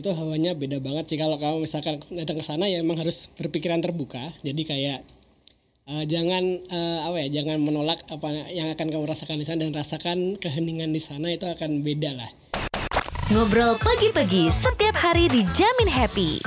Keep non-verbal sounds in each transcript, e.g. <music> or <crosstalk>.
itu hawanya beda banget sih. Kalau kamu misalkan datang ke sana ya emang harus berpikiran terbuka. Jadi kayak uh, jangan uh, apa ya jangan menolak apa yang akan kamu rasakan di sana dan rasakan keheningan di sana itu akan beda lah. Ngobrol pagi-pagi setiap hari dijamin happy.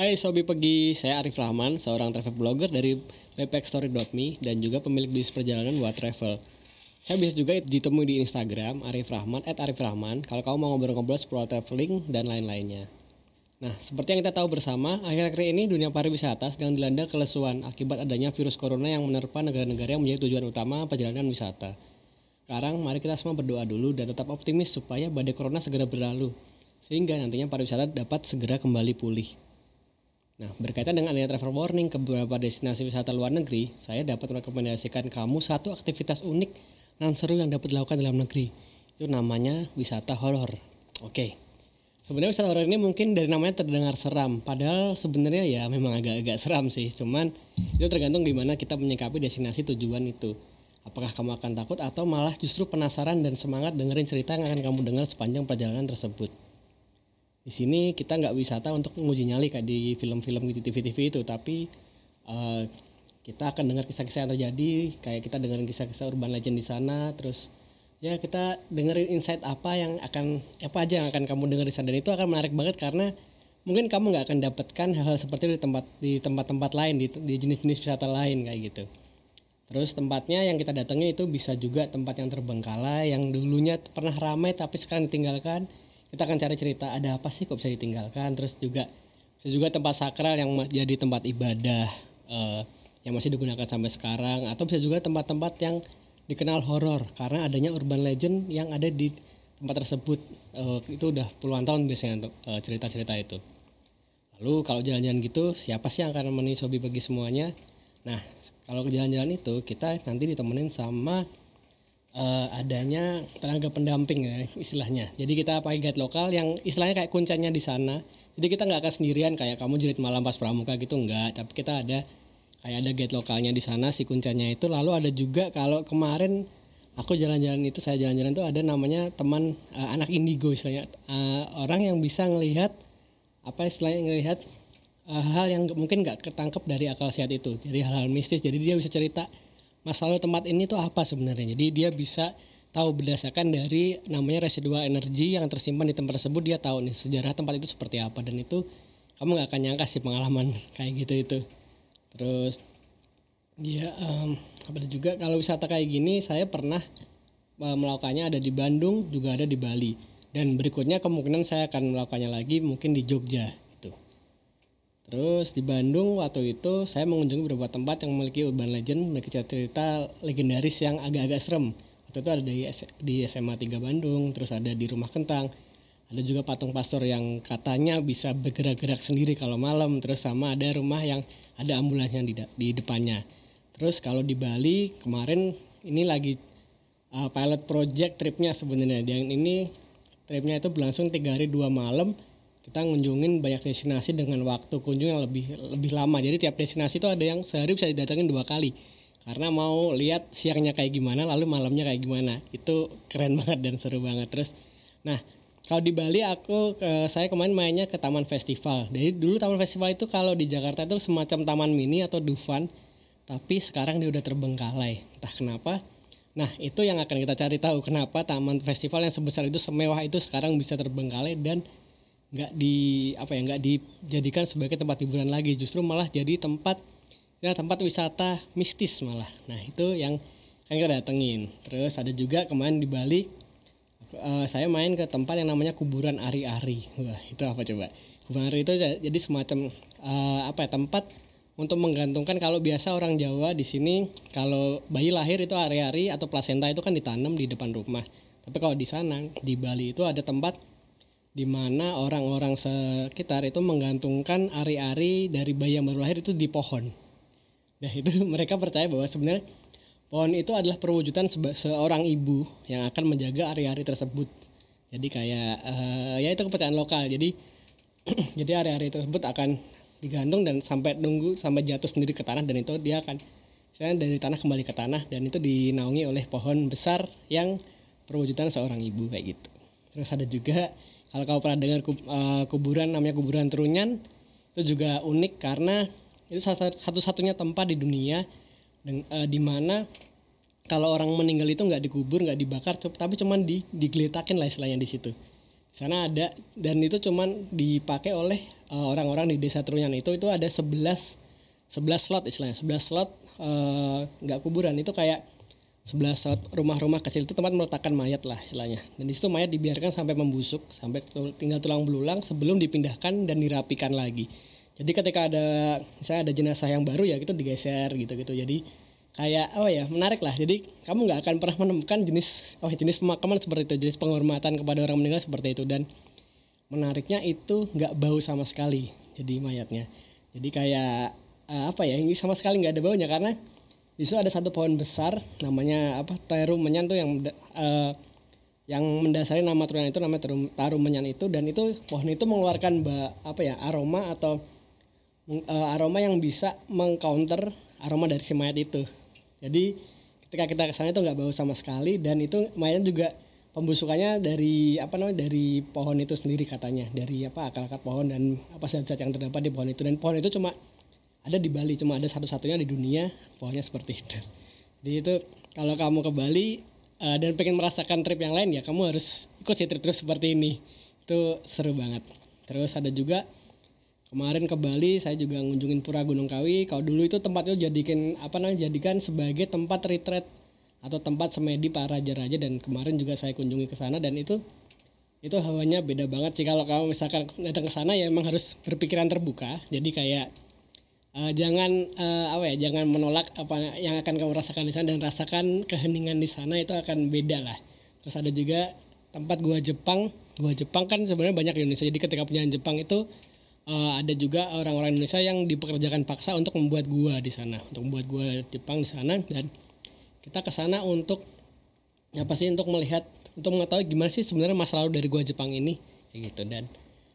Hai Sobi Pegi, saya Arif Rahman, seorang travel blogger dari backpackstory.me dan juga pemilik bisnis perjalanan buat travel. Saya bisa juga ditemui di Instagram Arif Rahman, at Arif Rahman, kalau kamu mau ngobrol-ngobrol seputar traveling dan lain-lainnya. Nah, seperti yang kita tahu bersama, akhir-akhir ini dunia pariwisata sedang dilanda kelesuan akibat adanya virus corona yang menerpa negara-negara yang menjadi tujuan utama perjalanan wisata. Sekarang mari kita semua berdoa dulu dan tetap optimis supaya badai corona segera berlalu, sehingga nantinya pariwisata dapat segera kembali pulih. Nah, berkaitan dengan adanya travel warning ke beberapa destinasi wisata luar negeri, saya dapat merekomendasikan kamu satu aktivitas unik dan seru yang dapat dilakukan dalam negeri. Itu namanya wisata horor. Oke. Sebenarnya wisata horor ini mungkin dari namanya terdengar seram, padahal sebenarnya ya memang agak-agak seram sih. Cuman itu tergantung gimana kita menyikapi destinasi tujuan itu. Apakah kamu akan takut atau malah justru penasaran dan semangat dengerin cerita yang akan kamu dengar sepanjang perjalanan tersebut di sini kita nggak wisata untuk menguji nyali kayak di film-film gitu TV-TV itu tapi uh, kita akan dengar kisah-kisah yang terjadi kayak kita dengerin kisah-kisah urban legend di sana terus ya kita dengerin insight apa yang akan apa aja yang akan kamu dengar di sana. Dan itu akan menarik banget karena mungkin kamu nggak akan dapatkan hal-hal seperti itu di tempat di tempat-tempat lain di, jenis-jenis wisata lain kayak gitu. Terus tempatnya yang kita datangi itu bisa juga tempat yang terbengkalai yang dulunya pernah ramai tapi sekarang ditinggalkan. Kita akan cari cerita ada apa sih kok bisa ditinggalkan? Terus juga bisa juga tempat sakral yang jadi tempat ibadah uh, yang masih digunakan sampai sekarang atau bisa juga tempat-tempat yang dikenal horor karena adanya urban legend yang ada di tempat tersebut uh, itu udah puluhan tahun biasanya untuk uh, cerita-cerita itu lalu kalau jalan-jalan gitu siapa sih yang akan menemani sobi bagi semuanya nah kalau jalan-jalan itu kita nanti ditemenin sama uh, adanya tenaga pendamping ya istilahnya. Jadi kita pakai guide lokal yang istilahnya kayak kuncanya di sana. Jadi kita nggak akan sendirian kayak kamu jerit malam pas pramuka gitu nggak. Tapi kita ada kayak ada guide lokalnya di sana si kuncanya itu. Lalu ada juga kalau kemarin aku jalan-jalan itu saya jalan-jalan itu ada namanya teman uh, anak indigo istilahnya uh, orang yang bisa ngelihat apa istilahnya ngelihat uh, hal yang mungkin nggak ketangkep dari akal sehat itu. Jadi hal-hal mistis. Jadi dia bisa cerita masalah tempat ini tuh apa sebenarnya. Jadi dia bisa tahu berdasarkan dari namanya residual energi yang tersimpan di tempat tersebut dia tahu nih sejarah tempat itu seperti apa dan itu kamu nggak akan nyangka sih pengalaman <laughs> kayak gitu itu terus dia um, apa juga kalau wisata kayak gini saya pernah uh, melakukannya ada di Bandung juga ada di Bali dan berikutnya kemungkinan saya akan melakukannya lagi mungkin di Jogja Terus di Bandung waktu itu saya mengunjungi beberapa tempat yang memiliki urban legend, memiliki cerita legendaris yang agak-agak serem. Waktu itu ada di, di SMA 3 Bandung, terus ada di Rumah Kentang. Ada juga patung pastor yang katanya bisa bergerak-gerak sendiri kalau malam, terus sama ada rumah yang ada ambulansnya di, di depannya. Terus kalau di Bali kemarin ini lagi uh, pilot project tripnya sebenarnya. Yang ini tripnya itu berlangsung tiga hari dua malam kita ngunjungin banyak destinasi dengan waktu kunjung yang lebih lebih lama. Jadi tiap destinasi itu ada yang sehari bisa didatengin dua kali. Karena mau lihat siangnya kayak gimana, lalu malamnya kayak gimana. Itu keren <laughs> banget dan seru banget. Terus, nah kalau di Bali aku ke, saya kemarin mainnya ke Taman Festival. Jadi dulu Taman Festival itu kalau di Jakarta itu semacam taman mini atau Dufan, tapi sekarang dia udah terbengkalai. Entah kenapa. Nah itu yang akan kita cari tahu kenapa Taman Festival yang sebesar itu semewah itu sekarang bisa terbengkalai dan nggak di apa ya nggak dijadikan sebagai tempat hiburan lagi justru malah jadi tempat ya tempat wisata mistis malah nah itu yang kan kita datengin terus ada juga kemarin di Bali uh, saya main ke tempat yang namanya kuburan ari-ari. Wah itu apa coba? Kuburan ari itu jadi semacam uh, apa ya tempat untuk menggantungkan kalau biasa orang Jawa di sini kalau bayi lahir itu ari-ari atau plasenta itu kan ditanam di depan rumah. Tapi kalau di sana di Bali itu ada tempat di mana orang-orang sekitar itu menggantungkan ari-ari dari bayi yang baru lahir itu di pohon. Nah itu <laughs> mereka percaya bahwa sebenarnya pohon itu adalah perwujudan seorang ibu yang akan menjaga ari-ari tersebut. Jadi kayak uh, ya itu kepercayaan lokal. Jadi <clears throat> jadi ari-ari tersebut akan digantung dan sampai nunggu sampai jatuh sendiri ke tanah dan itu dia akan saya dari tanah kembali ke tanah dan itu dinaungi oleh pohon besar yang perwujudan seorang ibu kayak gitu terus ada juga kalau kau pernah dengar eh, kuburan namanya kuburan Trunyan itu juga unik karena itu satu-satunya tempat di dunia deng- eh, di kalau orang meninggal itu nggak dikubur nggak dibakar tapi cuman di digeletakin lah istilahnya di situ. Sana ada dan itu cuman dipakai oleh eh, orang-orang di desa Trunyan itu itu ada 11 11 slot istilahnya 11 slot eh, nggak kuburan. Itu kayak 11 slot rumah-rumah kecil itu tempat meletakkan mayat lah istilahnya. Dan di situ mayat dibiarkan sampai membusuk sampai tinggal tulang belulang sebelum dipindahkan dan dirapikan lagi jadi ketika ada misalnya ada jenazah yang baru ya itu digeser gitu-gitu. Jadi kayak oh ya menarik lah. Jadi kamu nggak akan pernah menemukan jenis oh jenis pemakaman seperti itu jenis penghormatan kepada orang meninggal seperti itu. Dan menariknya itu nggak bau sama sekali jadi mayatnya. Jadi kayak eh, apa ya ini sama sekali nggak ada baunya. Karena di ada satu pohon besar namanya apa tarum menyan tuh yang eh, yang mendasari nama turunan itu namanya tarum, tarum menyan itu. Dan itu pohon itu mengeluarkan ba, apa ya aroma atau eh, aroma yang bisa mengcounter aroma dari si mayat itu. Jadi ketika kita ke sana itu nggak bau sama sekali dan itu mayat juga pembusukannya dari apa namanya dari pohon itu sendiri katanya dari apa akar-akar pohon dan apa zat-zat yang terdapat di pohon itu dan pohon itu cuma ada di Bali cuma ada satu-satunya di dunia pohonnya seperti itu. Jadi itu kalau kamu ke Bali eh, dan pengen merasakan trip yang lain ya kamu harus ikut si trip-trip seperti ini. Itu seru banget. Terus ada juga kemarin ke Bali saya juga ngunjungin Pura Gunung Kawi. Kalau dulu itu tempat itu jadikan apa namanya jadikan sebagai tempat retreat atau tempat semedi para raja-raja. Dan kemarin juga saya kunjungi ke sana dan itu itu hawanya beda banget sih. Kalau kamu misalkan datang ke sana ya emang harus berpikiran terbuka. Jadi kayak eh, jangan eh, apa ya jangan menolak apa yang akan kamu rasakan di sana dan rasakan keheningan di sana itu akan beda lah. Terus ada juga tempat gua Jepang. Gua Jepang kan sebenarnya banyak di Indonesia. Jadi ketika penyanyi Jepang itu eh, ada juga orang-orang Indonesia yang dipekerjakan paksa untuk membuat gua di sana untuk membuat gua Jepang di sana dan kita ke sana untuk apa sih untuk melihat untuk mengetahui gimana sih sebenarnya masa lalu dari gua Jepang ini kayak gitu. Dan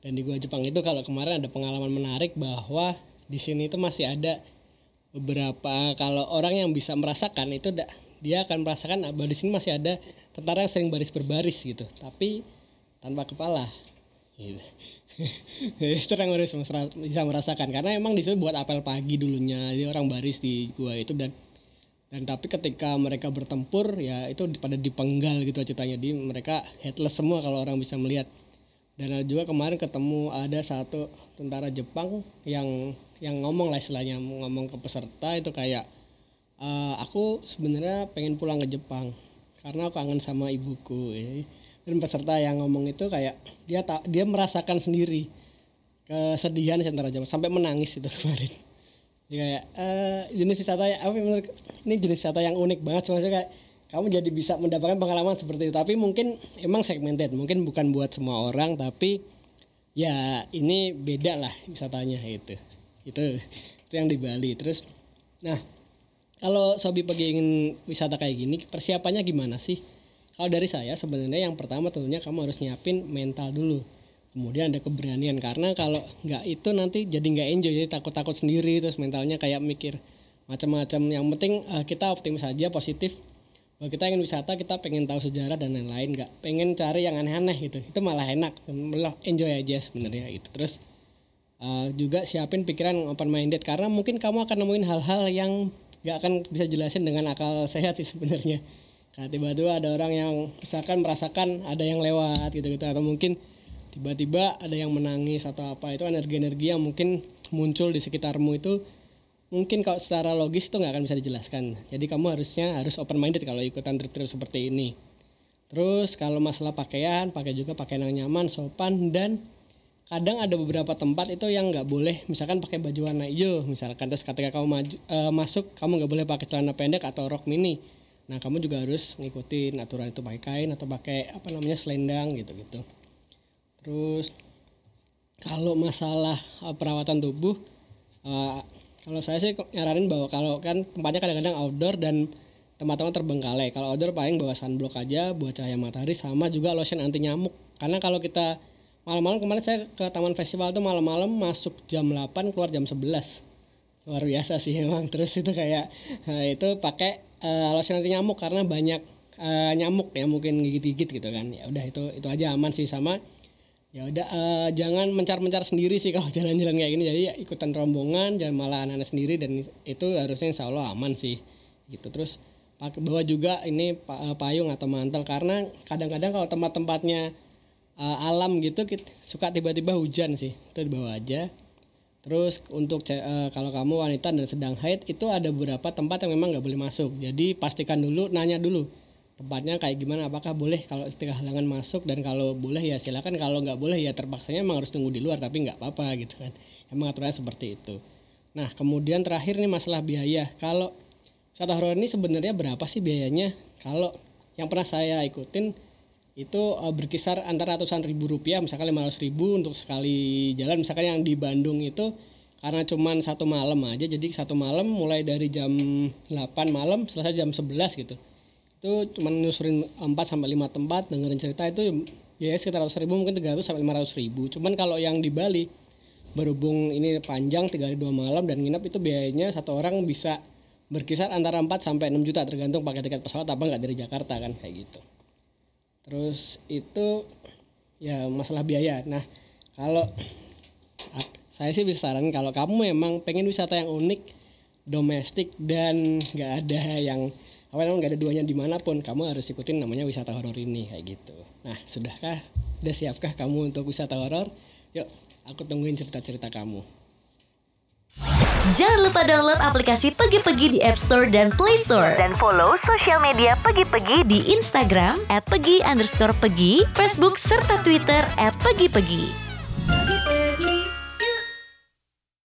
dan di gua Jepang itu kalau kemarin ada pengalaman menarik bahwa di sini itu masih ada beberapa kalau orang yang bisa merasakan itu da- dia akan merasakan ah, bahwa di sini masih ada tentara yang sering baris berbaris gitu. Tapi tanpa kepala <laughs> yang harus mesra- bisa merasakan. Karena emang di buat apel pagi dulunya. Jadi orang baris di gua itu dan dan tapi ketika mereka bertempur ya itu pada dipenggal gitu ceritanya. Di mereka headless semua kalau orang bisa melihat. Dan ada juga kemarin ketemu ada satu tentara Jepang yang yang ngomong lah istilahnya ngomong ke peserta itu kayak "Eh, aku sebenarnya pengen pulang ke Jepang karena aku kangen sama ibuku. ya. Dan peserta yang ngomong itu kayak dia tak dia merasakan sendiri kesedihan si tentara Jepang sampai menangis itu <laughs> kemarin. Dia kayak eh, jenis wisata ya apa ini jenis wisata yang unik banget maksudnya kayak kamu jadi bisa mendapatkan pengalaman seperti itu. Tapi mungkin emang segmented mungkin bukan buat semua orang tapi ya ini beda lah wisatanya itu itu itu yang di Bali. Terus nah kalau Sobi pergi ingin wisata kayak gini persiapannya gimana sih kalau dari saya sebenarnya yang pertama tentunya kamu harus nyiapin mental dulu. Kemudian ada keberanian karena kalau nggak itu nanti jadi nggak enjoy jadi takut-takut sendiri terus mentalnya kayak mikir macam-macam. Yang penting eh, kita optimis aja positif. Kalau kita ingin wisata kita pengen tahu sejarah dan lain-lain nggak pengen cari yang aneh-aneh gitu. Itu malah enak malah enjoy aja sebenarnya itu terus uh, juga siapin pikiran open minded karena mungkin kamu akan nemuin hal-hal yang nggak akan bisa jelasin dengan akal sehat sih sebenarnya Kayak tiba-tiba ada orang yang misalkan merasakan ada yang lewat gitu-gitu. Atau mungkin tiba-tiba ada yang menangis atau apa. Itu energi-energi yang mungkin muncul di sekitarmu itu mungkin kalau secara logis itu nggak akan bisa dijelaskan. Jadi kamu harusnya harus open minded kalau ikutan trip-trip seperti ini. Terus kalau masalah pakaian, pakai juga pakaian yang nyaman, sopan dan kadang ada beberapa tempat itu yang nggak boleh. Misalkan pakai baju warna hijau misalkan. Terus ketika kamu maju, eh, masuk kamu nggak boleh pakai celana pendek atau rok mini nah kamu juga harus ngikutin aturan itu pakai kain atau pakai apa namanya selendang gitu gitu terus kalau masalah eh, perawatan tubuh eh, kalau saya sih nyaranin bahwa kalau kan tempatnya kadang-kadang outdoor dan teman-teman terbengkalai. Kalau outdoor paling bawa sunblock aja buat cahaya matahari sama juga lotion anti nyamuk. Karena kalau kita malam-malam kemarin saya ke taman festival tuh malam-malam masuk jam 8 keluar jam 11. Luar biasa sih <laughs> emang. Terus itu kayak nah, itu pakai eh, lotion anti nyamuk karena banyak eh, nyamuk ya mungkin gigit-gigit gitu kan. Ya udah itu itu aja aman sih sama ya udah eh, jangan mencar-mencar sendiri sih kalau <laughs> jalan-jalan kayak gini. Jadi ya ikutan rombongan jangan malah anak-anak sendiri dan itu harusnya insya Allah aman sih gitu. Terus pakai bawa juga ini eh, payung atau mantel karena kadang-kadang kalau tempat-tempatnya eh, alam gitu kit- suka tiba-tiba hujan sih. Itu dibawa aja Terus untuk eh, kalau kamu wanita dan sedang haid itu ada beberapa tempat yang memang nggak boleh masuk. Jadi pastikan dulu, nanya dulu tempatnya kayak gimana. Apakah boleh kalau ketika halangan masuk dan kalau boleh ya silakan. Kalau nggak boleh ya terpaksanya emang harus tunggu di luar tapi nggak apa-apa gitu kan. Emang aturannya seperti itu. Nah kemudian terakhir nih masalah biaya. Kalau wisata horor ini sebenarnya berapa sih biayanya? Kalau yang pernah saya ikutin itu eh, berkisar antara ratusan ribu rupiah misalkan 500 ribu untuk sekali jalan. Misalkan yang di Bandung itu karena cuman satu malam aja jadi satu malam mulai dari jam 8 malam selesai jam 11 gitu. Itu cuman nyusurin 4 sampai 5 tempat dengerin cerita itu ya sekitar 100 ribu mungkin 300 sampai 500 ribu. Cuman kalau yang di Bali berhubung ini panjang 3 hari 2 malam dan nginep itu biayanya satu orang bisa berkisar antara 4 sampai 6 juta tergantung pakai tiket pesawat apa nggak dari Jakarta kan? Kayak gitu Terus itu ya masalah biaya. Nah, kalau saya sih bisa saranin kalau kamu memang pengen wisata yang unik, domestik dan nggak ada yang apa namanya nggak ada duanya di mana pun, kamu harus ikutin namanya wisata horor ini kayak gitu. Nah, sudahkah, sudah siapkah kamu untuk wisata horor? Yuk, aku tungguin cerita-cerita kamu. Jangan lupa download aplikasi Pegi-Pegi di App Store dan Play Store. Dan follow sosial media Pegi-Pegi di Instagram at underscore Pegi, Facebook, serta Twitter at Pegi-Pegi.